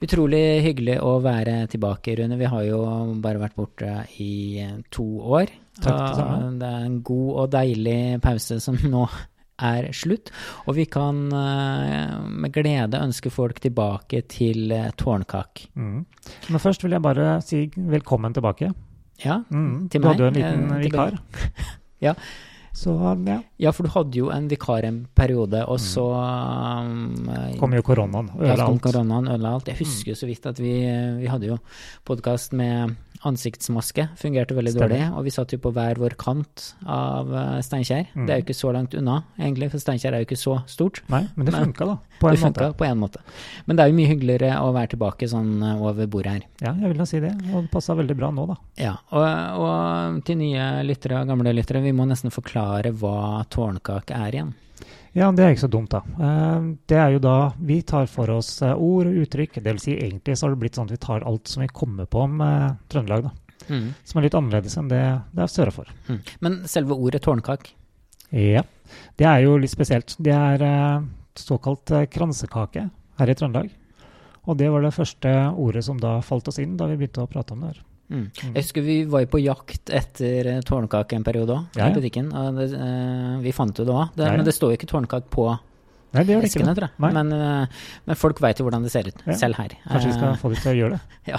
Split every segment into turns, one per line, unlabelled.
Utrolig hyggelig å være tilbake, Rune. Vi har jo bare vært borte i to år.
Takk det samme.
Og Det er en god og deilig pause som nå er slutt. Og vi kan eh, med glede ønske folk tilbake til eh, Tårnkak.
Mm. Men først vil jeg bare si velkommen tilbake.
Ja,
Mm.
Til
du hadde jo en liten
eh,
vikar.
Ja.
Så ja,
ja, for du hadde jo en vikar en periode, og så um,
kom jo koronaen.
Ødela alt. Jeg husker jo så vidt at vi, vi hadde jo podkast med ansiktsmaske. Fungerte veldig
Stemmer.
dårlig. Og vi satt jo på hver vår kant av eh, Steinkjer.
Mm.
Det er jo ikke så langt unna, egentlig, for Steinkjer er jo ikke så stort.
Nei, men det funka, da. På en
det funka
måte.
på en måte. Men det er jo mye hyggeligere å være tilbake sånn eh, over bordet her.
Ja, jeg vil da si det. Og det passa veldig bra nå, da.
Ja, og, og til nye lyttere og gamle lyttere, vi må nesten forklare hva tårnkake er igjen.
Ja, det er ikke så dumt, da. Eh, Det er jo da vi tar for oss eh, ord og uttrykk. Det vil si, egentlig så har det blitt sånn at vi tar alt som vi kommer på om eh, Trøndelag, da.
Mm.
Som er litt annerledes enn det det er sørafor.
Mm. Men selve ordet tårnkak,
Ja. Det er jo litt spesielt. Det er såkalt kransekake her i Trøndelag. Og det var det første ordet som da falt oss inn da vi begynte å prate om det her.
Mm.
Mm.
Jeg husker vi var på jakt etter eh, tårnkake en periode òg,
Ja,
i butikken. Det, uh, vi fant jo det òg,
Ja, ja.
men det står jo ikke tårnkake på
Nei, det gjør det
eskene,
ikke.
tror jeg. Men, uh, men folk veit jo hvordan det ser ut,
Ja.
selv her.
Kanskje vi skal få dem til å gjøre det?
Ja.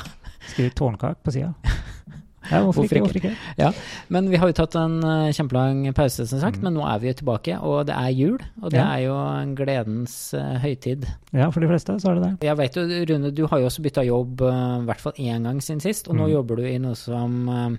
Skrive tårnkake på sida. Ja, hvorfor,
Hvorfor
ikke? Hvorfor ikke?
Men vi har jo tatt en eh, kjempelang pause, som sagt,
Mm.
men nå er vi jo tilbake, og det er jul. Og det
Ja.
er jo en gledens uh, høytid.
Ja, for de fleste så er det det.
Jeg vet jo, Rune, du har jo også bytta jobb eh, i hvert fall én gang siden sist, og nå
Mm.
jobber du i noe som uh,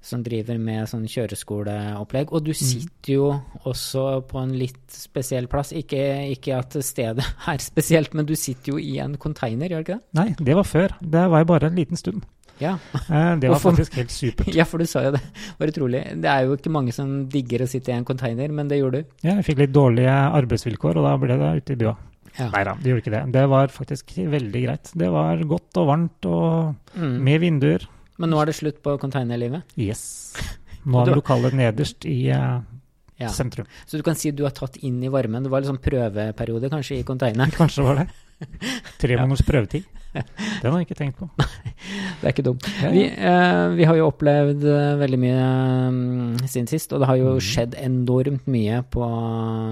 som driver med sånn kjøreskoleopplegg. Og du
Mm.
sitter jo også på en litt spesiell plass. Ikke, ikke at stedet er spesielt, men du sitter jo i en container, gjør du ikke det?
Nei, det var før. Det var jo bare en liten stund.
Ja.
Eh, Det var
for,
faktisk helt supert.
ja, for du sa jo det. Det var utrolig. Det er jo ikke mange som digger å sitte i en container, men det gjorde du.
Ja, jeg fikk litt dårlige arbeidsvilkår, og da ble det ute i bua.
Ja.
Nei da, det gjorde ikke det. Det var faktisk veldig greit. Det var godt og varmt og
Mm.
med vinduer.
Men nå er det slutt på containerlivet.
Yes. Nå er
Du-
lokalet nederst i uh,
Ja.
sentrum.
Så du kan si du har tatt inn i varmen. Det var sånn prøveperiode kanskje i containeren.
Kanskje var det. Tre måneders prøvetid. Den har jeg ikke tenkt på.
Det er ikke dumt. Vi, eh, vi har jo opplevd eh, veldig mye um, siden sist, og det har jo
Mhm.
skjedd enormt mye på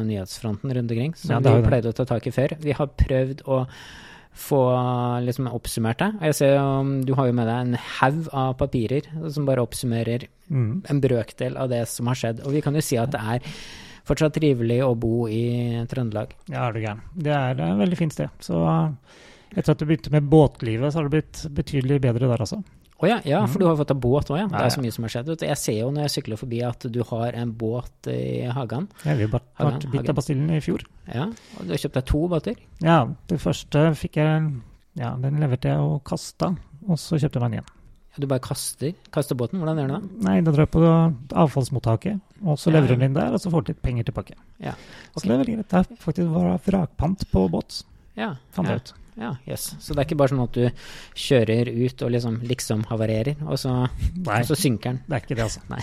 nyhetsfronten rundt omkring, som
Ja,
vi pleide å ta tak i før. Vi har prøvd å få liksom oppsummert det. Jeg ser mm, Du har jo med deg en haug av papirer som bare oppsummerer
Mm.
en brøkdel av det som har skjedd. Og vi kan jo si at det er fortsatt trivelig å bo i Trøndelag.
Ja, er du gæren. Det er et veldig fint sted. Så eh, etter at du begynte med båtlivet, så har det blitt betydelig bedre der også.
Å ja, ja, for
Mhm.
du har fått deg båt òg, ja. Det er så mye som har skjedd. Jeg ser jo når jeg sykler forbi at du har en båt i hagen.
Jeg jo bare bitt av basillen i fjor.
Ja, og du har kjøpt deg to båter.
Ja, det første fikk jeg Ja, den leverte jeg og kasta, og så kjøpte jeg meg en igjen.
Du bare kaster, kaster båten. Hvordan gjør du det?
Nei, da drar jeg på avfallsmottaket, og så leverer den inn der, og så får du litt penger tilbake.
Ja, Okay.
Så det er veldig greit. Det er faktisk bare vrakpant på båt,
Ja,
fant
ja,
ut.
ja yes. Så det er ikke bare sånn at du kjører ut og liksom, liksom havarerer, og så,
Nei,
og så synker den.
det er ikke det, altså.
Nei.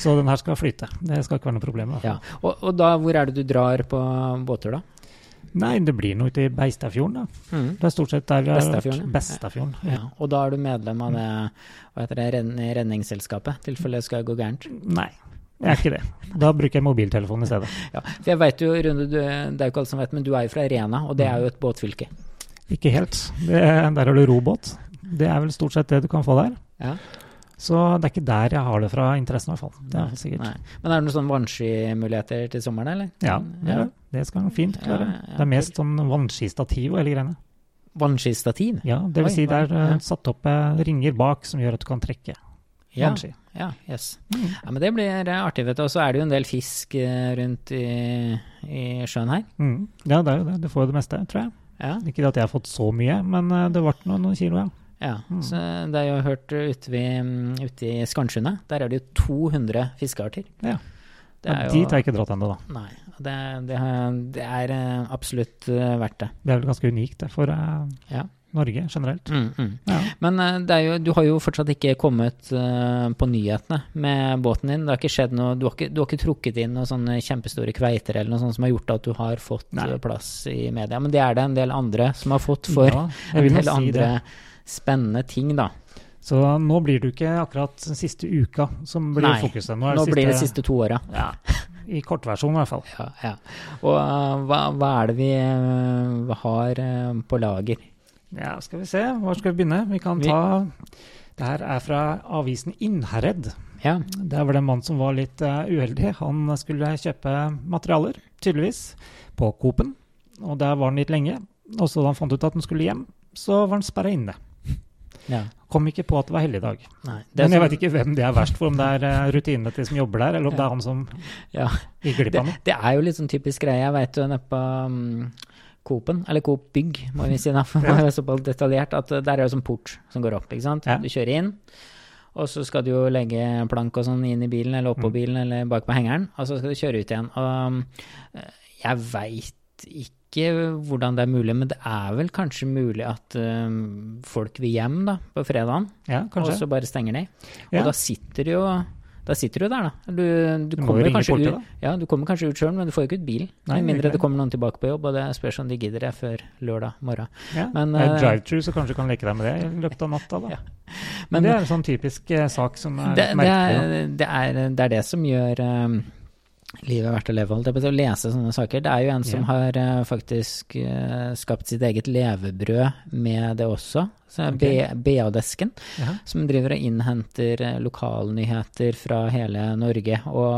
Så den her skal flyte. Det skal ikke være noe problem. Da.
Ja. Og, og da, hvor er det du drar på båttur, da?
Nei, det blir noe ute i Beistadfjorden, da.
Mm.
Det er stort sett der vi har vært.
Bestafjorden, ja.
Ja.
Og da er du medlem av det hva heter det, Redningsselskapet, i tilfelle det skal gå gærent?
Nei, jeg er ikke det. Da bruker jeg mobiltelefon i stedet.
Ja, for jeg vet jo, Rune, du, det er jo ikke alle som vet, men du er jo fra Rena, og det er jo et båtfylke.
Ikke helt. Det, der har du robåt. Det er vel stort sett det du kan få der.
Ja.
Så det er ikke der jeg har det fra interessen, i hvert fall. Det er sikkert.
Nei. Men er det noen sånne vannskimuligheter til sommeren, eller?
Ja, det, er det. skal man fint klare.
Ja, ja,
Det er mest sånn vannskistativ og hele greiene.
Vannskistativ?
Ja, det vil
Oi,
si det er
ja.
eh, satt opp eh, ringer bak som gjør at du kan trekke
Ja,
vannski.
ja, yes.
Mm.
Ja, men det blir eh, artig, vet du. Og så er det jo en del fisk rundt i, i sjøen her.
Mm. Ja, det er jo det. Du får jo det meste, tror jeg.
Ja,
Ikke at jeg har fått så mye, men det ble noen, noen kilo, ja.
Ja.
Mm.
Så det er jo hørt ute, ved, mm, ute i Skansundet. Der er det jo 200 fiskearter.
Ja.
Er
Dit har jeg ikke dratt ennå, da.
Nei. Det, det, det er eh, absolutt eh, verdt det.
Det er vel ganske unikt, det. For eh,
Ja.
Norge generelt.
Mm, mm.
Ja.
Men det er jo, du har jo fortsatt ikke kommet på nyhetene med båten din. Det har ikke skjedd noe, du har ikke, du har ikke trukket inn noen sånne kjempestore kveiter eller noe sånt som har gjort at du har fått
Nei.
plass i media. Men det er det en del andre som har fått for
Ja,
en del
si
andre
det.
Spennende ting, da.
Så nå blir det ikke akkurat den siste uka som blir
Nei,
fokuset. Nå,
Nå blir det siste to åra.
Ja, I kortversjon i hvert fall.
Ja, ja. Og eh, hva, hva er det vi eh, har eh, på lager?
Ja, skal vi se. Hvor skal vi begynne? Vi kan ta Det her er fra avisen Innherred.
Ja.
Der var det en mann som var litt uheldig. Han skulle kjøpe materialer, tydeligvis, på Coop-en. Og der var han litt lenge. Og så da han fant ut at han skulle hjem, så var han sperra inne.
Ja.
Kom ikke på at det var helligdag.
Nei. Det er
Men jeg
som...
vet ikke hvem det er verst for, om det er eh, rutinene til de som jobber der, eller om det er han som
Ja.
gikk glipp
Det,
av noe.
det er jo litt sånn typisk greie. Jeg veit jo nede på um, Coop-en, eller Coop Bygg, må vi si for å
Ja.
såpass detaljert, at uh, der er jo sånn port som går opp, ikke sant.
Ja.
Du kjører inn, og så skal du jo legge plank og sånn inn i bilen, eller oppå
Mm.
bilen, eller bak på hengeren, og så skal du kjøre ut igjen. Og um, jeg veit ikke hvordan det er mulig, men det er vel kanskje mulig at um, folk vil hjem da, på fredagen,
Ja,
og så bare stenger ned.
Ja.
Og da sitter jo da sitter du der, da. Du, du,
Du
kommer, kanskje
politiet,
ut,
da.
ja, du kommer kanskje ut sjøl, men du får jo ikke ut bil. Med mindre det kommer noen tilbake på jobb, og det spørs om de gidder det før lørdag morgen.
Ja.
Men,
det er
eh,
drive-through, så kanskje du kan leke deg med det i løpet av natta. da.
Ja.
Men,
Men
det er en sånn typisk eh, sak som er
det, det,
merkelig. da.
er, det, er, det er det som gjør um, livet verdt å leve. Holdt jeg på å lese sånne saker. Det er jo en som har uh, faktisk uh, skapt sitt eget levebrød med det også. Så
Ok.
B- BA-desken.
Ja.
som driver og innhenter eh, lokalnyheter fra hele Norge. Og,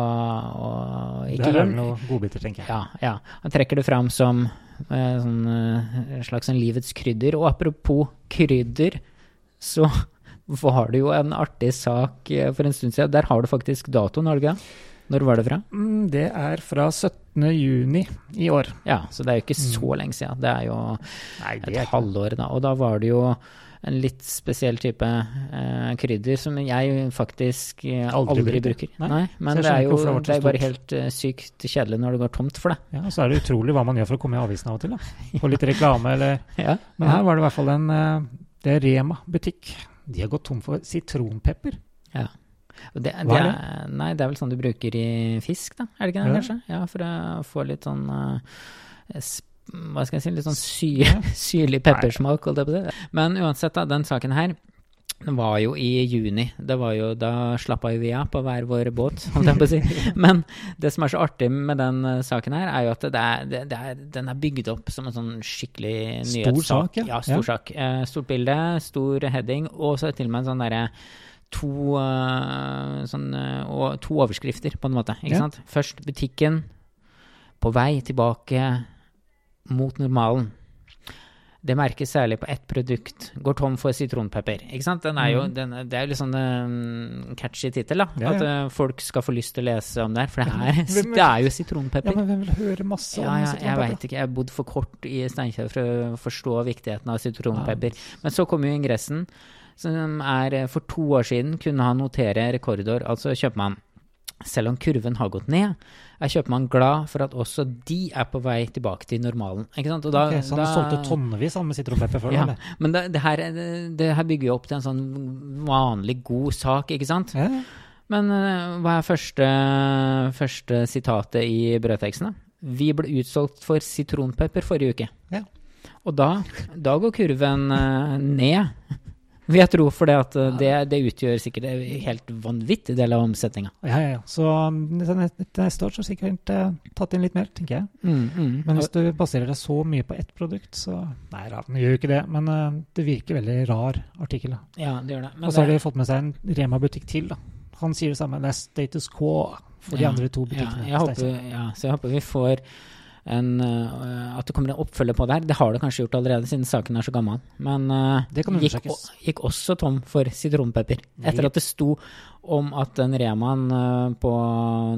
og ikke
Der er det noen godbiter, tenker jeg.
ja, ja. Han trekker det fram som sånn, eh, slags sånn livets krydder. Og apropos krydder, så var det jo en artig sak for en stund siden. Der har du faktisk datoen, har du ikke? det? Når var det fra?
Mm, det er fra 17. juni i år.
Ja, så det er jo ikke så lenge siden. Det er jo
Nei,
et halvår, da. Og da var det jo en litt spesiell type eh, krydder som jeg faktisk eh,
Aldri
aldri,
bruker. Nei,
Nei, men det er jo
det
det er bare helt uh, sykt kjedelig når det går tomt for det.
Ja, og så er det utrolig hva man gjør for å komme i avisen av og til. da. Få litt reklame eller
Ja,
Men her var det i hvert fall en eh, Det er Rema butikk. De har gått tom for sitronpepper.
ja. Og det,
Hva er
det? nei, det er vel sånn du bruker i fisk, da? Er det ikke det,
Ja.
kanskje? Ja, for å få litt sånn uh, Hva skal jeg si? Litt sånn sy, syrlig peppersmak, holdt jeg på å si. Men uansett, da, den saken her var jo i juni. Det var jo, da slappa jo vi av på hver vår båt, holdt jeg på å si. Men det som er så artig med den eh, saken her, er jo at det er, det, det er, den er bygd opp som en sånn skikkelig
Stor
nyhetssak.
sak, ja.
ja. stor
Ja.
sak. Eh, stort bilde, stor heading, og så til og med en sånn derre to, eh, sånn, eh, to overskrifter, på en måte. Ikke
Ja.
sant? Først butikken på vei tilbake mot normalen. Det merkes særlig på ett produkt. Går tom for sitronpepper. Ikke sant? Den er jo,
Mhm.
den, det er jo litt sånn eh, catchy tittel, da.
Ja,
At
ja.
eh, folk skal få lyst til å lese om det her. For det er,
Hvem-
det er jo
Ja, men hvem vil høre masse
Ja,
om
ja, jeg
sitronpepper?
veit ikke. Jeg har bodd for kort i Steinkjer for å forstå viktigheten av sitronpepper. Men så kommer jo ingressen, som er eh, for to år siden kunne han notere rekordår. Altså kjøper man, selv om kurven har gått ned, er kjøpmann glad for at også de er på vei tilbake til normalen. Ikke sant? Og da,
okay, så han
da,
solgte tonnevis han med sitronpepper før?
Ja,
eller?
men det, det, her, det, her bygger jo opp til en sånn vanlig god sak, ikke sant?
Ja.
Men eh, hva er første, første sitatet i brødteksten? da? Vi ble utsolgt for sitronpepper forrige uke.
Ja.
Og da, da går kurven eh, ned, vil jeg tro, for det, eh, det, det utgjør sikkert en helt vanvittig del av omsetninga.
Ja, ja, ja. Så til neste- år så sikkert eh, tatt inn litt mer, tenker jeg.
Mm, mm.
Men hvis du baserer deg så mye på ett produkt, så Nei da, den gjør jo ikke det. Men uh, det virker veldig rar artikkel. da.
ja, det gjør det.
Og så har de fått med seg en Rema-butikk til. da. Han sier det samme. Det er status quo for de andre to butikkene.
Ja, jeg håper, ja, så jeg håper vi får en, øh, at det kommer en oppfølger på det her. Det har det kanskje gjort allerede, siden saken er så gammel. Men uh,
Det kan
gikk, gikk også tom for sitronpepper. Etter at det sto om at den Remaen uh, på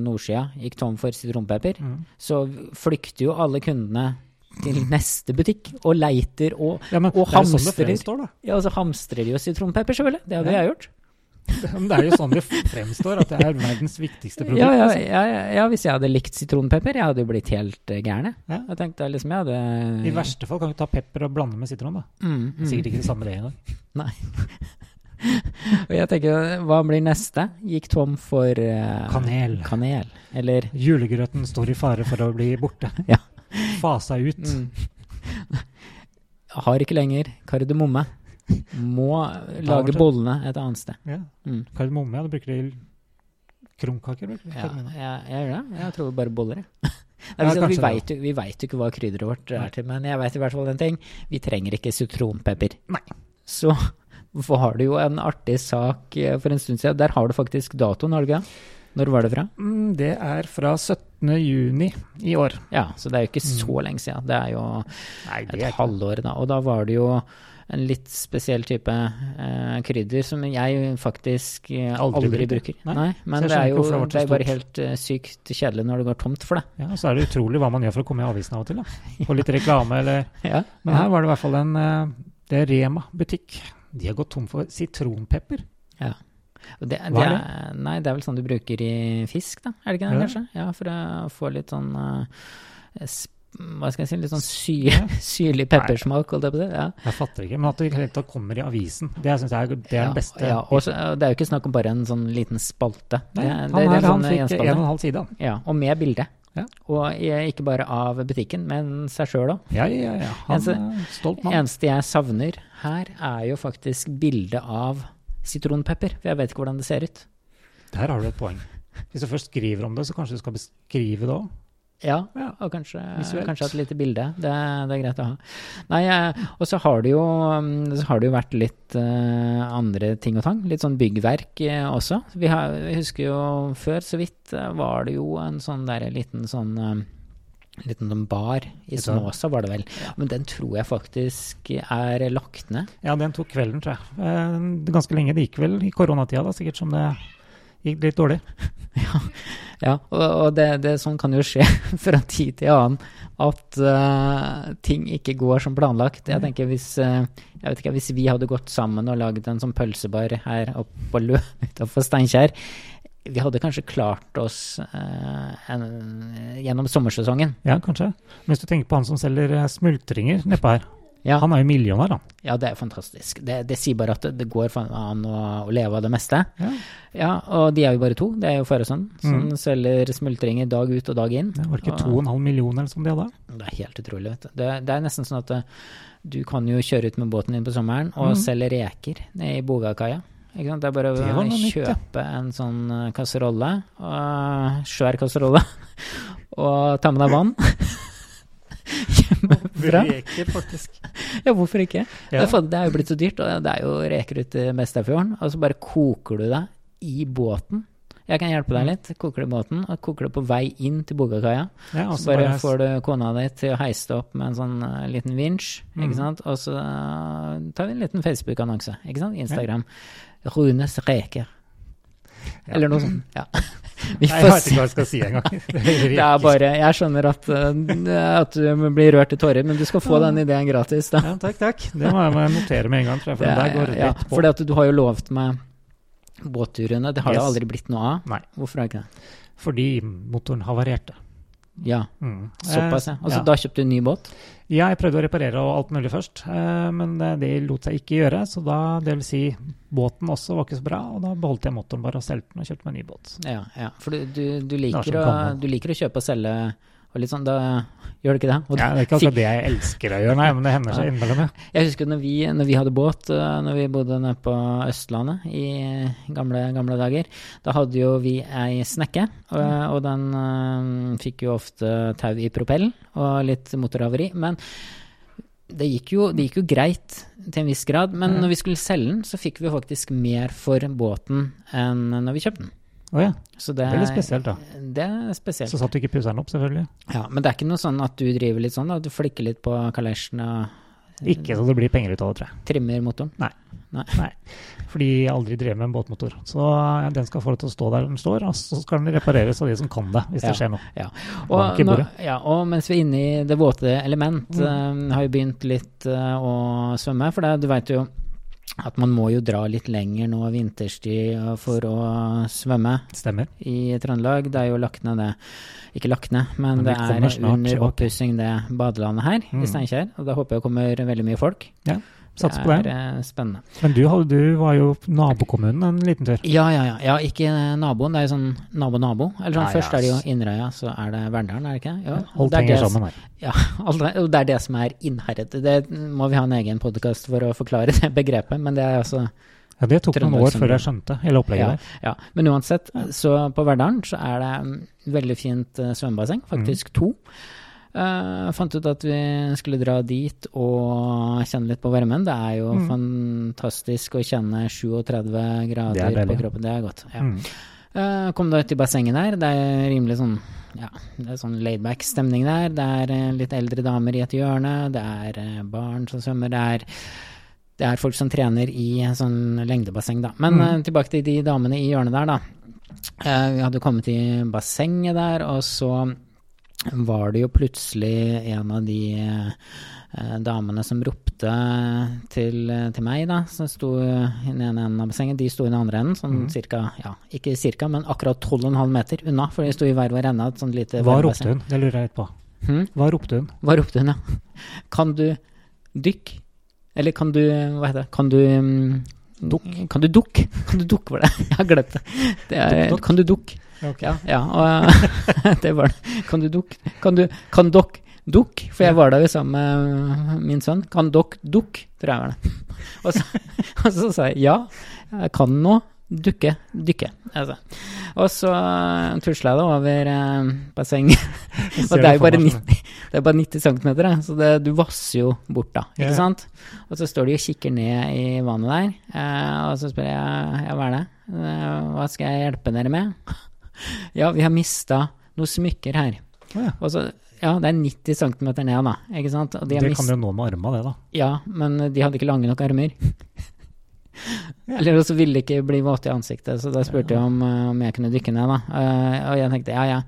nordsida gikk tom for sitronpepper,
Mm.
så flykter jo alle kundene til neste butikk og leiter og
Ja,
Og
sånn
hamstrer.
står.
Ja, og så hamstrer de jo sitronpepper, selvfølgelig. Det hadde
Ja.
jeg gjort.
Men det er jo sånn det fremstår, at det er verdens viktigste produkt.
Ja, ja,
altså.
ja, ja, hvis jeg hadde likt sitronpepper, jeg hadde jo blitt helt uh, gæren. jeg. Tenkte liksom jeg hadde
I verste fall kan du ta pepper og blande med sitron. da.
mm, mm.
Sikkert ikke det samme det engang.
Og jeg tenker, hva blir neste? Gikk tom for uh,
Kanel.
kanel. Eller
Julegrøten står i fare for å bli borte.
Ja.
Fasa ut.
mm. Har ikke lenger kardemomme. Må lage bollene et annet sted.
Ja.
Mm.
Kardemomme, du bruker det i krumkaker? bruker du
Ja, jeg, jeg gjør det. Jeg tror bare boller, jeg.
Ja,
vi,
kanskje det.
vet jo, vi vet jo ikke hva krydderet vårt er til, men jeg vet i hvert fall en ting. Vi trenger ikke sitronpepper.
Nei.
Så var det jo en artig sak eh, for en stund siden. Der har du faktisk datoen, har du ikke det? Når var det fra?
Mm, det er fra 17. juni i år.
Ja, så det er jo ikke så
Mm.
lenge siden. Det er jo
Nei,
et halvår, da. Og da var det jo en litt spesiell type eh, krydder som jeg faktisk eh,
Aldri
aldri,
bruker. Nei.
Nei, men det er jo
det
det er bare helt uh, sykt kjedelig når det går tomt for det.
Ja, Så er det utrolig hva man gjør for å komme i avisen av og til. da. Få litt reklame eller
Ja.
Men her var det i hvert fall en eh, Det er Rema butikk. De har gått tom for sitronpepper.
Ja. Og det,
Hva
det
er
er, nei, det er vel sånn du bruker i fisk, da? Er det ikke det,
Ja.
kanskje? Ja, for å få litt sånn sp- Hva skal jeg si, litt sånn sy, syrlig peppersmak, holdt jeg på å si. Ja.
Jeg fatter ikke, men at det tatt kommer i avisen, det synes jeg er, det er den beste.
Ja, og det er jo ikke snakk om bare en sånn liten spalte.
Nei,
Det-
han
det- det er
her han
sånn
fikk en og en halv side.
Ja, og med bilde.
Ja.
Og ikke bare av butikken, men seg sjøl òg.
Ja, ja, ja. Han
eneste,
er stolt mann.
eneste jeg savner her, er jo faktisk bilde av sitronpepper. For jeg vet ikke hvordan det ser ut.
Der har du et poeng. Hvis du først skriver om det, så kanskje du skal beskrive det òg.
Ja,
Ja.
og kanskje, kanskje et lite bilde. Det, det er greit å ha. Nei, eh, og så har det jo, mm, har det jo vært litt uh, andre ting og tang. Litt sånn byggverk uh, også. Vi, har, vi husker jo før, så vidt, var det jo en sånn der liten sånn eh, Liten sånn bar i? Snåsa, var det vel. Men den tror jeg faktisk er lagt ned.
Ja, den tok kvelden, tror jeg. Ganske lenge. Det gikk vel i koronatida, da, sikkert som det gikk litt dårlig.
Ja, og, og det, det, sånn kan jo skje fra tid til annen at uh, ting ikke går som planlagt. Jeg tenker hvis, uh, jeg vet ikke, hvis vi hadde gått sammen og laget en sånn pølsebar her oppe på Lø utafor Steinkjer, vi hadde kanskje klart oss uh, en, gjennom sommersesongen.
Ja, kanskje. Men hvis du tenker på han som selger smultringer nedpå her,
Ja,
han er jo millionær, han.
ja det er fantastisk. Det, det sier bare at det, går an å, å leve av det meste.
Ja.
Ja, og de er jo bare to. Det er jo far og sønn som
Mm.
selger smultringer dag ut og dag inn.
Det var ikke
Og-
to og en halv millioner som de hadde?
Det er helt utrolig. vet du. Det, det er nesten sånn at eh, du kan jo kjøre ut med båten din på sommeren og
mm.
selge reker i Bogakaia. Ikke sant? Det er bare å kjøpe en sånn eh, kasserolle, og, svær kasserolle, og ta med deg vann. Hjemmefra.
Reker, faktisk.
Ja, hvorfor ikke? Det,
Ja.
er, det er jo blitt så dyrt, og det er jo reker ute i Mestafjorden. Og så bare koker du deg i båten. Jeg kan hjelpe deg
Mm.
litt. Koker det i båten, og koker det på vei inn til Bogakaia.
Ja,
Så bare
bare-
får du kona di til å heise det opp med en sånn uh, liten vinsj, mm. Og så uh, tar vi en liten Facebook-annonse, ikke sant. Instagram. Runes reker.
Ja.
Eller noe sånt. Ja. Vi
Nei, jeg
får
vet ikke hva jeg skal si engang.
Det er bare Jeg skjønner at, eh, at du blir rørt i tårer, men du skal få den ideen gratis, da.
Ja, takk, takk. Det må jeg notere med en gang, tror jeg, for den der går
ja,
rett på.
fordi at du har jo lovt meg båtturene. Det har det aldri blitt noe av.
Nei.
Hvorfor det ikke det?
Fordi motoren havarerte.
Ja,
Mm.
såpass, ja.
Eh,
Altså,
ja.
da kjøpte du en ny båt?
Ja, jeg prøvde å reparere og alt mulig først, eh, men det lot seg ikke gjøre. Så da, det vil si, båten også var ikke så bra, og da beholdt jeg motoren bare og solgte den og kjøpte meg en ny båt.
Ja, ja. For du, du, du, liker å, du liker å kjøpe og selge og litt sånn, da gjør det ikke det? Og
Ja, det er ikke akkurat det jeg elsker å gjøre, nei, men det hender seg innimellom, ja.
Jeg husker når vi, når vi hadde båt, eh, når vi bodde nede på Østlandet i gamle, gamle dager. Da hadde jo vi ei snekke, og, og den eh, fikk jo ofte tau i propellen og litt motorhavari. Men det gikk, jo, det gikk jo greit til en viss grad. Men
Ja.
når vi skulle selge den, så fikk vi faktisk mer for båten enn når vi kjøpte den.
Å ja,
Så det,
det er litt spesielt, da.
Det er spesielt.
Så satt du ikke pusseren opp, selvfølgelig.
Ja, men det er ikke noe sånn at du driver litt sånn, da? du flikker litt på kalesjen og
Ikke så det blir penger ut av det, tror jeg.
trimmer motoren.
Nei. Fordi jeg aldri drev med en båtmotor. Så den skal få det til å stå der den står, og så skal den repareres av de som kan det, hvis
Ja.
det skjer noe.
Og, nå, ja, og mens vi er inne i det våte element,
Mm.
eh, har jo begynt litt uh, å svømme. For det, du veit jo at man må jo dra litt lenger nå vinterstid for å svømme
Stemmer.
i Trøndelag. Det er jo lagt ned det Ikke lagt ned, men,
Men
det
vi
er under oppussing det badelandet her
Mm.
i Steinkjer. Og da håper jeg det kommer veldig mye folk.
Satser på det.
er eh, spennende.
Men du, du var jo nabokommunen en liten tur.
Ja, ja, ja. ja ikke naboen. Det er jo sånn nabo-nabo. Eller sånn,
Ja, ja,
Først er det jo. Inderøya, så er det Verndalen, er det ikke? Ja,
Alt
det er
henger
det-
sammen her.
Ja, alt det, og det er det som er innherret. Det må vi ha en egen podkast for å forklare det begrepet, men det er altså
Ja, Det tok noen år før jeg skjønte hele opplegget
Ja,
der.
ja. Men uansett, så på Verdalen så er det mm, veldig fint eh, svømmebasseng, faktisk to. Eh, fant ut at vi skulle dra dit og kjenne litt på varmen. Det er jo
Mm.
fantastisk å kjenne 37 grader på kroppen. Det er godt. Ja.
Mm.
Uh, kom da ut i bassenget der. Det er rimelig sånn ja, det er sånn laidback stemning der. Det er eh, litt eldre damer i et hjørne. Det er barn som svømmer. Det er, det er folk som trener i sånn lengdebasseng, da. Men
Mm.
tilbake til de damene i hjørnet der, da. Uh, vi hadde kommet i bassenget der, og så var det jo plutselig en av de eh, damene som ropte til, til meg, da, som sto i den ene enden av bassenget. De sto i den andre enden, sånn
mm.
cirka, ja, ikke cirka, men akkurat 12,5 meter unna, for de sto i hver vår ende av et sånt lite
Hva ropte hun? Det lurer jeg litt på.
Hmm?
Hva ropte hun?
Hva ropte hun, ja? Kan du dykke? Eller kan du Hva heter det? Kan du um,
Dukk.
Kan du dukke? Kan du dukke, var det? Jeg har glemt det. det er, kan du dukke?
Ok.
Ja, ja og det var det. Kan du dukke? Kan du Kan dokk dukk? For jeg var der sammen med min sønn. Kan dokk dukk? Tror jeg var det. Og så, og så sa jeg ja, jeg kan nå dukke, dykke. Altså. Og så tusla jeg da over eh, bassenget. Og det er jo bare 90, det bare 90 cm, så det, du vasser jo bort da, ikke
ja.
sant? Og så står de og kikker ned i vannet der, eh, og så spør jeg, ja, hva er det? Eh, hva skal jeg hjelpe dere med? Ja, vi har mista noen smykker her.
Ja.
Og så, ja, det er 90 cm ned da, ikke sant? Og de
Det
mist-
kan du jo nå med armene, det, da.
ja, men de hadde ikke lange nok armer.
Ja.
Eller så ville de ikke bli våte i ansiktet, så da spurte jeg om, eh, om jeg kunne dykke ned. da. Eh, og jeg tenkte ja, ja,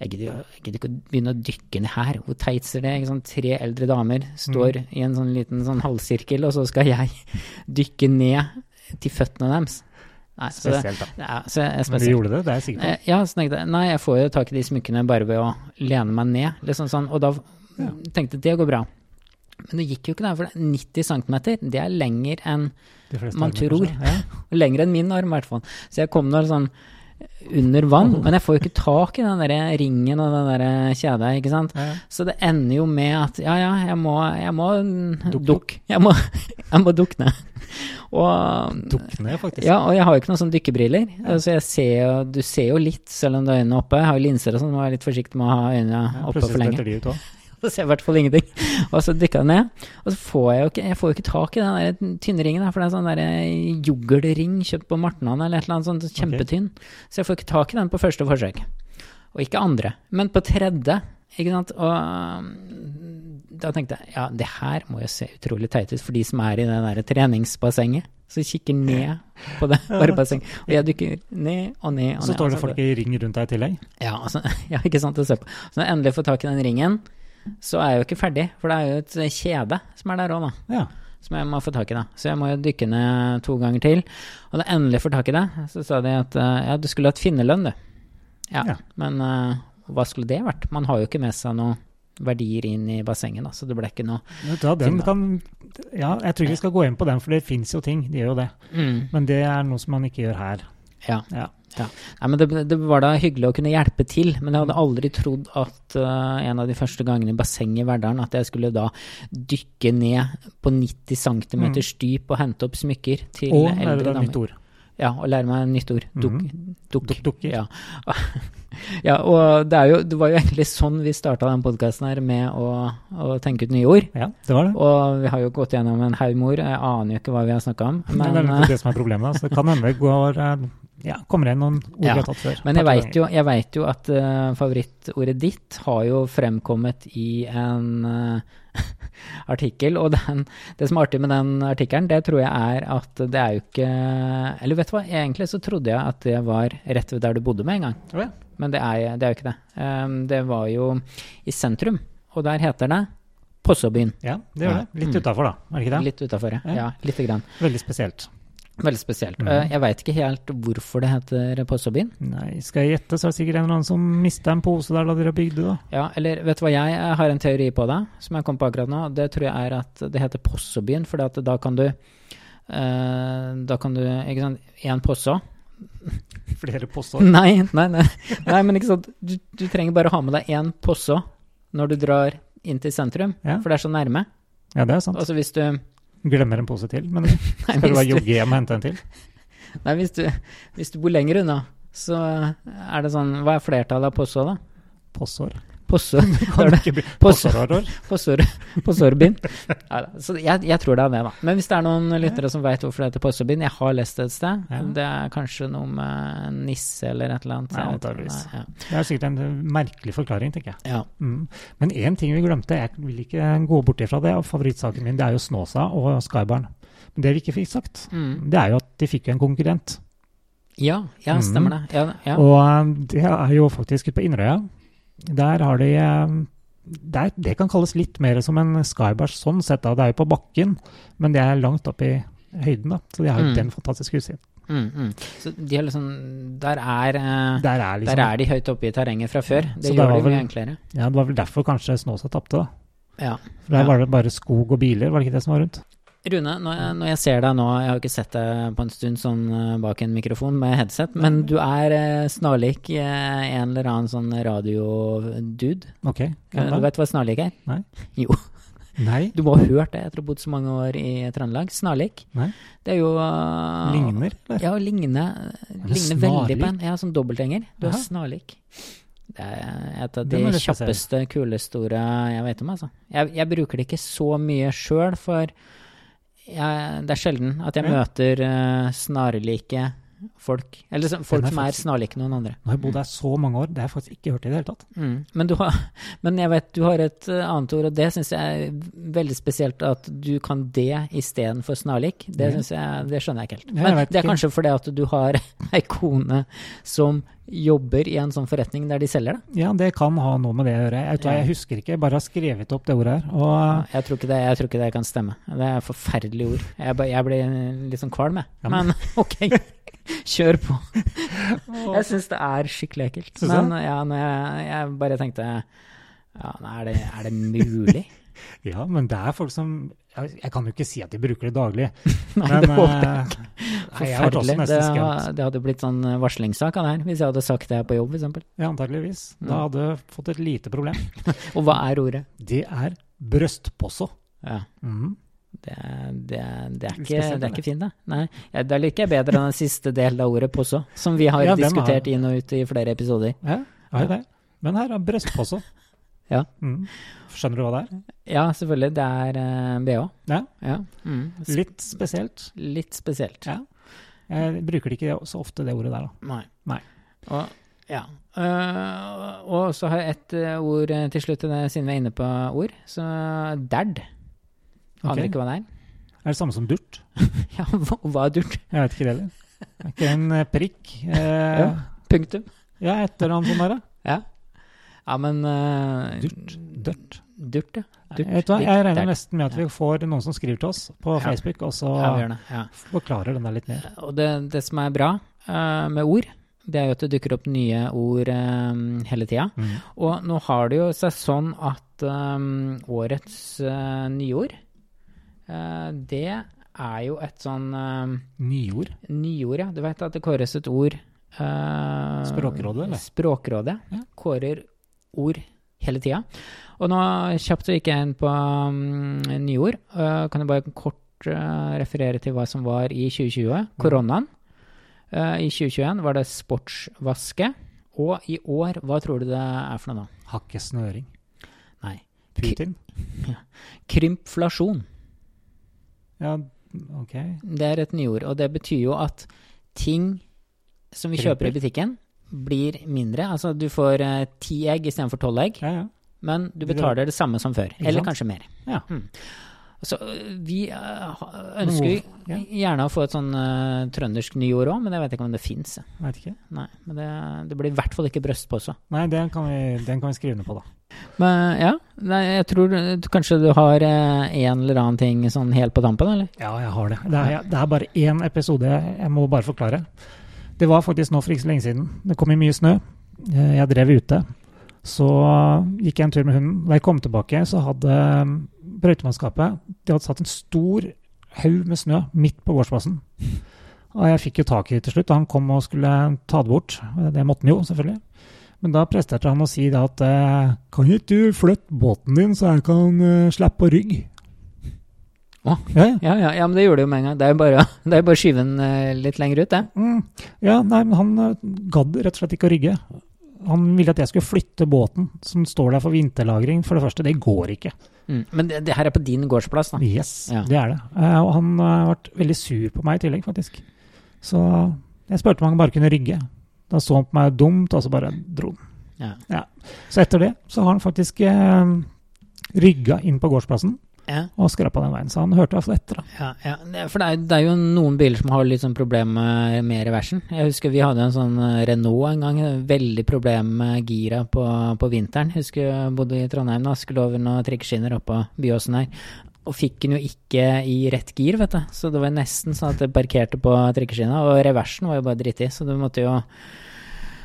jeg gidder ikke å begynne å dykke ned her. Hvor teit ser det? Ikke sant? Tre eldre damer står i en sånn liten sånn halvsirkel, og så skal jeg dykke ned til føttene deres. Nei, så,
Spesielt, da.
ja, så jeg er
Men du gjorde det, det er jeg sikker på.
Eh, Ja, så tenkte jeg nei, jeg får jo tak i de smykkene bare ved å lene meg ned. Liksom sånn, og da
Ja.
tenkte jeg det går bra. Men det gikk jo ikke der, for er 90 cm, det er lenger enn man tror.
Ja.
Lenger enn min arm, i hvert fall. Så jeg kom nå sånn under vann, men jeg får jo ikke tak i den der ringen og den der kjeda, ikke sant.
Ja, ja.
Så det ender jo med at ja, ja, jeg må, jeg må
Dukk,
Duk. Jeg må, jeg må dukke ned. Og
dukne, faktisk.
ja, og jeg har jo ikke noen sånne dykkebriller, så jeg ser jo, du ser jo litt selv om du har øynene oppe. Jeg har jo linser og sånn, må være litt forsiktig med å ha øynene oppe for lenge.
de ut òg.
Så ser i hvert fall ingenting. Og så dykka jeg ned, og så får jeg jo ikke, jeg får jo ikke tak i den der tynne ringen, for det er sånn der yoghurtring kjøpt på Martnan eller et eller annet sånt kjempetynn. Så jeg får ikke tak i den på første forsøk. Og ikke andre, men på tredje. Ikke sant? Og um, da tenkte jeg ja, det her må jo se utrolig teit ut for de som er i det der treningsbassenget. Så kikker ned på det
Ja.
Og jeg dykker ned og ned og
Så
ned.
står det folk i ring rundt deg i tillegg.
ja, altså, ja, ikke sant å se på. Så når jeg endelig får tak i den ringen, så er jeg jo ikke ferdig, for det er jo et kjede som er der òg, da.
Ja.
Som jeg må få tak i, da. Så jeg må jo dykke ned to ganger til. Og da jeg endelig får tak i det, så sa de at eh, ja, du skulle hatt finnerlønn, du. Ja,
Ja.
men uh, hva skulle det vært? Man har jo ikke med seg noe verdier inn i bassenget, da, så det ble ikke noe
da, den kan, ja, jeg tror ikke vi skal gå inn på den, for det fins jo ting. De gjør jo det.
mm.
Men det er noe som man ikke gjør her.
Ja.
Ja.
Nei, men det, det var da hyggelig å kunne hjelpe til, men jeg hadde aldri trodd at uh, en av de første gangene i bassenget i Verdalen, at jeg skulle da dykke ned på 90 cm
Mm.
dyp og hente opp smykker til
Og lære
eldre
deg et
damer.
nytt ord.
Ja, og lære meg nytt ord. Dukk.
Mm.
Duk,
Duk- dukker.
Ja. ja, og det, er jo, det var jo egentlig sånn vi starta den podkasten her, med å, å tenke ut nye ord.
Ja, det var det.
Og vi har jo gått gjennom en haug med ord, jeg aner jo ikke hva vi har snakka om.
Men, det er
eh,
det som er problemet. Så det kan hende vi går eh, ja, kommer inn noen ord
Ja,
vi har tatt før.
Men jeg veit jo, jeg vet jo at uh, favorittordet ditt har jo fremkommet i en uh, artikkel, og den, det som er artig med den artikkelen, det tror jeg er at det er jo ikke Eller vet du hva, egentlig så trodde jeg at det var rett ved der du bodde med en gang,
ja.
men det er, det er jo ikke det. Um, det var jo i sentrum, og der heter det Possebyen.
Ja, det gjør det. Litt
Mm.
utafor, da. Er det ikke det?
Litt utafor, ja.
Ja.
ja. Lite grann.
Veldig spesielt.
Veldig spesielt. Eh, Jeg veit ikke helt hvorfor det heter Possåbyen.
Nei, skal jeg gjette, så er det sikkert en eller annen som mista en pose der da dere bygde, da.
Ja, eller vet du hva jeg jeg har en teori på det, som jeg kom på akkurat nå. Det tror jeg er at det heter Possebyen, for da kan du eh, Da kan du Ikke sant, én posse.
Flere poser.
Nei, nei, nei, nei, men ikke sant. Du, du trenger bare å ha med deg én posse når du drar inn til sentrum,
Ja.
for det er så nærme.
Ja, det er sant.
Altså hvis du
Glemmer en pose til, men
Nei,
skal du
du,
jogge hjem og hente en til?
nei, hvis du, hvis du bor lenger unna, så er det sånn Hva er flertallet av postår, da?
Possår.
Posså.
Kan det ikke bli
Possår.
Possårår?
Possor, Possorbyen. Neida, Så jeg, jeg tror det er det, da. Men hvis det er noen lyttere som veit hvorfor det heter Possorbin Jeg har lest det et sted.
Ja.
Det er kanskje noe med nisse eller et eller annet.
Ja, antageligvis.
Nei,
Det er sikkert en merkelig forklaring, tenker jeg.
Ja. ja.
Mm. Men én ting vi glemte, jeg vil ikke gå bort ifra det, og favorittsaken min det er jo Snåsa og Skybarn. Men det vi ikke fikk sagt,
Mm.
det er jo at de fikk en konkurrent.
ja, ja, stemmer det. Ja, ja.
Og eh, det er jo faktisk ute på Inderøya. Der har de eh, der, Det kan kalles litt mer som en Skybars sånn sett. da. Det er jo på bakken, men det er langt opp i høyden. da. Så de har jo
Mm.
den fantastiske utsikten.
Mm, mm. Så de har liksom Der er, eh,
Der er liksom,
der er de høyt oppe i terrenget fra før. Det gjør det
vel, mye
enklere.
Ja, Det var vel derfor kanskje Snåsa tapte, da.
Ja.
For der
Ja.
var det bare skog og biler, var det ikke det som var rundt?
Rune, når jeg, når jeg ser deg nå, jeg har ikke sett deg på en stund sånn eh, bak en mikrofon med headset, men du er eh, snarlik eh, en eller annen sånn radiodude.
Ok.
Du vet hva snarlik er?
Nei.
Jo,
Nei.
du må ha hørt det etter å ha bodd så mange år i Trøndelag. Snarlik.
Nei.
Det er jo uh,
Ligner? Eller?
Ja, ligne, ligner veldig på en. Ja, som dobbeltgjenger. Du er snarlik. Det er et av de kjappeste, kuleste orda jeg vet om, altså. Jeg, jeg bruker det ikke så mye sjøl, for jeg, det er sjelden at jeg
Ja.
møter uh, snarlike folk. Eller folk
er
som er snarlike noen andre.
Nå har jeg bodd her så mange år, det har jeg faktisk ikke hørt i det hele tatt.
Mm. Men, du har, men jeg vet du har et eh, annet ord, og det syns jeg er veldig spesielt at du kan det istedenfor snarlik. Det, jeg, det skjønner jeg ikke helt. Men det er kanskje fordi at du har ei kone som jobber i en sånn forretning der de selger det.
Ja, det kan ha noe med det å gjøre. Jeg, jeg husker ikke, jeg bare har skrevet opp det ordet her. Og
Jeg tror det, jeg tror ikke det kan stemme. Det er et forferdelig ord. Jeg, jeg blir litt sånn kvalm, jeg.
Ja, men-
Men ok, kjør på. Jeg syns det er skikkelig ekkelt. Men ja, jeg bare tenkte ja, er, det, er det mulig?
ja, men det er folk som Jeg, jeg kan jo ikke si at de bruker det daglig.
Nei,
men
det håper jeg
ikke. nei, jeg
Forferdelig. Det, det hadde blitt sånn varslingssak av det her, hvis jeg hadde sagt det på jobb, f.eks.
Ja, antageligvis.
Mm.
Da hadde jeg fått et lite problem.
Og hva er ordet?
Det er brøstposso.
Ja.
Mhm.
Det, det, det, er ikke, det er ikke fint, det. Nei, ja, Da liker jeg bedre den siste delen av ordet posso, som vi har
Ja,
diskutert
har-
inn og ut i flere episoder.
Ja, ja, det. Men her er brøstposso.
Ja.
Mm. Skjønner du hva det er?
Ja, selvfølgelig. Det er uh, bh.
Ja.
Ja. Mm.
Litt spesielt.
Litt spesielt.
Ja. Jeg bruker det ikke så ofte, det ordet der, da.
Nei.
Nei.
Og, ja. Uh, og så har jeg et eh, ord eh, til slutt, eh, siden vi er inne på ord. Så derd. Aner
okay.
ikke hva det er.
Er det samme som durt?
Ja, hva, hva er durt?
Jeg vet ikke det heller. Er ikke en eh, prikk? Uh,
Ja. Punktum.
ja, et eller annet sånt der, da.
Ja. Ja, men uh,
Durt. Dørt.
Durt, ja. Durt.
Vet du hva, Jeg regner nesten med at vi får noen som skriver til oss på
Ja.
Facebook, og så
Ja, vi gjør det. Ja.
forklarer den der litt mer.
Og det, det som er bra uh, med ord, det er jo at det dukker opp nye ord um, hele tida.
Mm.
Og nå har det jo seg sånn at um, årets uh, nyord, uh, det er jo et sånn um,
Nyord.
nyord, ja. Du vet at det kåres et ord uh,
Språkrådet, eller?
Språkrådet
Ja.
kårer ord hele tida. Og nå kjapt så gikk jeg inn på um, nyord. Uh, kan jeg bare kort uh, referere til hva som var i 2020. Koronaen. Uh, I 2021 var det sportsvaske. Og i år, hva tror du det er for noe da?
Hakke snøring.
Nei.
Putin.
Krympflasjon.
Ja, ok.
Det er et nyord, og det betyr jo at ting som vi kjøper i butikken, blir mindre. Altså du får eh, ti egg istedenfor tolv egg,
Ja, ja.
men du betaler det samme som før. Eller kanskje mer.
Ja.
Mm. Så vi uh, ønsker
Ja.
gjerne å få et sånn uh, trøndersk nyord òg, men jeg vet ikke om det fins. Nei, men det, det blir i hvert fall ikke brøstpose.
Nei, den kan, vi, den kan vi skrive ned på, da.
Men ja, nei, jeg tror du, kanskje du har eh, en eller annen ting sånn helt på tampen, eller?
Ja, jeg har det. Det er, det er bare én episode jeg må bare forklare. Det var faktisk nå for ikke så lenge siden. Det kom i mye snø. Eh, Jeg drev ute. Så gikk jeg en tur med hunden. Da jeg kom tilbake, så hadde um, brøytemannskapet De hadde satt en stor haug med snø midt på gårdsplassen. Og jeg fikk jo tak i det til slutt. Han kom og skulle ta det bort. Det måtte han jo, selvfølgelig. Men da presterte han å si at eh, Kan ikke du flytte båten din, så jeg kan slappe på rygg?
Å.
Ja, ja.
Ja, ja, ja, men det gjorde det jo med en gang. Det er jo bare, det er bare å skyve den eh, litt lenger ut, det.
Mm. Ja, nei, men han eh, gadd rett og slett ikke å rygge. Han ville at jeg skulle flytte båten som står der for vinterlagring. For det første, det går ikke.
Mm. Men det, det her er på din gårdsplass, da.
Yes,
Ja.
det er det. Eh, Og han ble har vært veldig sur på meg i tillegg, faktisk. Så jeg spurte om han bare kunne rygge. Da så han på meg dumt, og så bare dro han.
Ja.
Så etter det så har han faktisk eh, rygga inn på gårdsplassen
Ja.
og skrapa den veien. Så han hørte iallfall etter. da.
Ja, ja. For det er, det er jo noen biler som har litt sånn problem med, med reversen. Jeg husker vi hadde en sånn eh, Renault en gang. Veldig problem med gira på, på vinteren. Jeg husker jeg bodde i Trondheim da, skulle over noen trikkeskinner oppå Byåsen her. Og fikk den jo ikke i rett gir, vet du. Så det var nesten sånn at det parkerte på trikkeskinna. Og reversen var jo bare drittig, så du måtte jo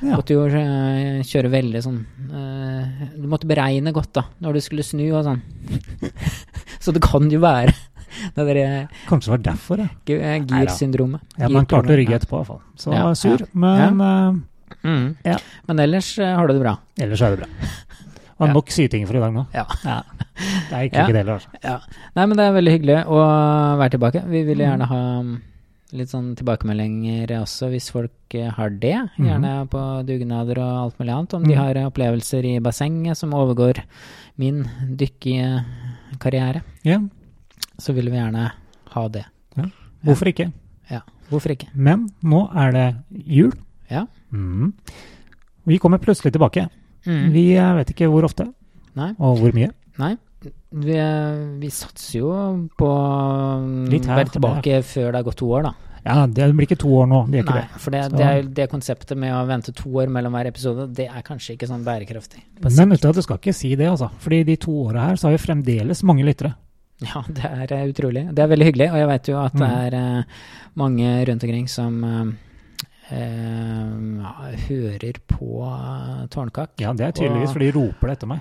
Ja.
Måtte jo eh, kjøre veldig sånn eh, Du måtte beregne godt, da, når du skulle snu og sånn. så det kan jo være det der,
Kanskje det var derfor, ja.
Gi- eh, Gir-syndromet.
ja men han klarte å rygge etterpå, i hvert fall. Så
Ja,
sur.
ja.
Men eh,
Mm.
Ja.
Men ellers eh, har du det bra.
ellers er det bra. Det
Ja.
nok syting for i dag nå.
Ja.
Det er ikke
Ja.
det heller, altså.
Ja. Nei, men det er veldig hyggelig å være tilbake. Vi vil gjerne ha mm, litt sånn tilbakemeldinger også, hvis folk har det. Gjerne på dugnader og alt mulig annet. Om de
Mhm.
har opplevelser i bassenget som overgår min dykkekarriere,
Ja,
så vil vi gjerne ha det.
hvorfor ikke?
Hvorfor ikke?
Men nå er det jul.
Ja.
Mm. Vi kommer plutselig tilbake.
Mm.
Vi eh, vet ikke hvor ofte,
Nei.
og hvor mye.
Nei. Vi, vi satser jo på å
Litt her,
være tilbake før det har gått to år, da.
Ja, det blir ikke to år nå, det ikke
Nei,
det.
for det, det, er, det konseptet med å vente to år mellom hver episode, det er kanskje ikke sånn bærekraftig.
Men vet du, du skal ikke si det, altså. Fordi de to åra her, så har vi fremdeles mange lyttere.
Ja, det er eh, utrolig. Det er veldig hyggelig, og jeg vet jo at det
Mm.
er eh, mange rundt omkring som ja, hører på eh, Tårnkakk.
Ja, det er tydeligvis,
Og-
for de roper det etter meg.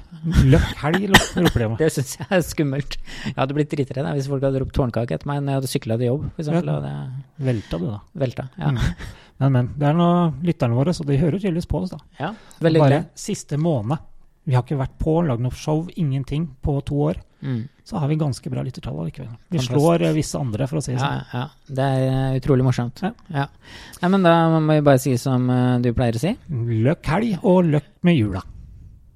Løkk helg, roper de meg.
Det syns jeg er skummelt. Jeg hadde blitt dritredd hvis folk hadde ropt Tårnkakk etter meg når jeg hadde sykla til jobb, for eksempel, det
Velta du, da.
velta. Ja,
Mm. Men, men. Det er nå lytterne våre, så de hører tydeligvis på oss, da.
ja veldig
Bare
hyggelig.
siste måned. Vi har ikke vært på, lagd noe show, ingenting, på to år.
Mm.
Så har vi ganske bra lyttertall allikevel. Vi
Fantastisk.
slår eh, visse andre, for å si det
Ja,
sånn.
ja. Det er eh, utrolig morsomt.
Ja.
Ja. Nei, men da må vi bare si som eh, du pleier å si.
Løkk helg og løkk med jula.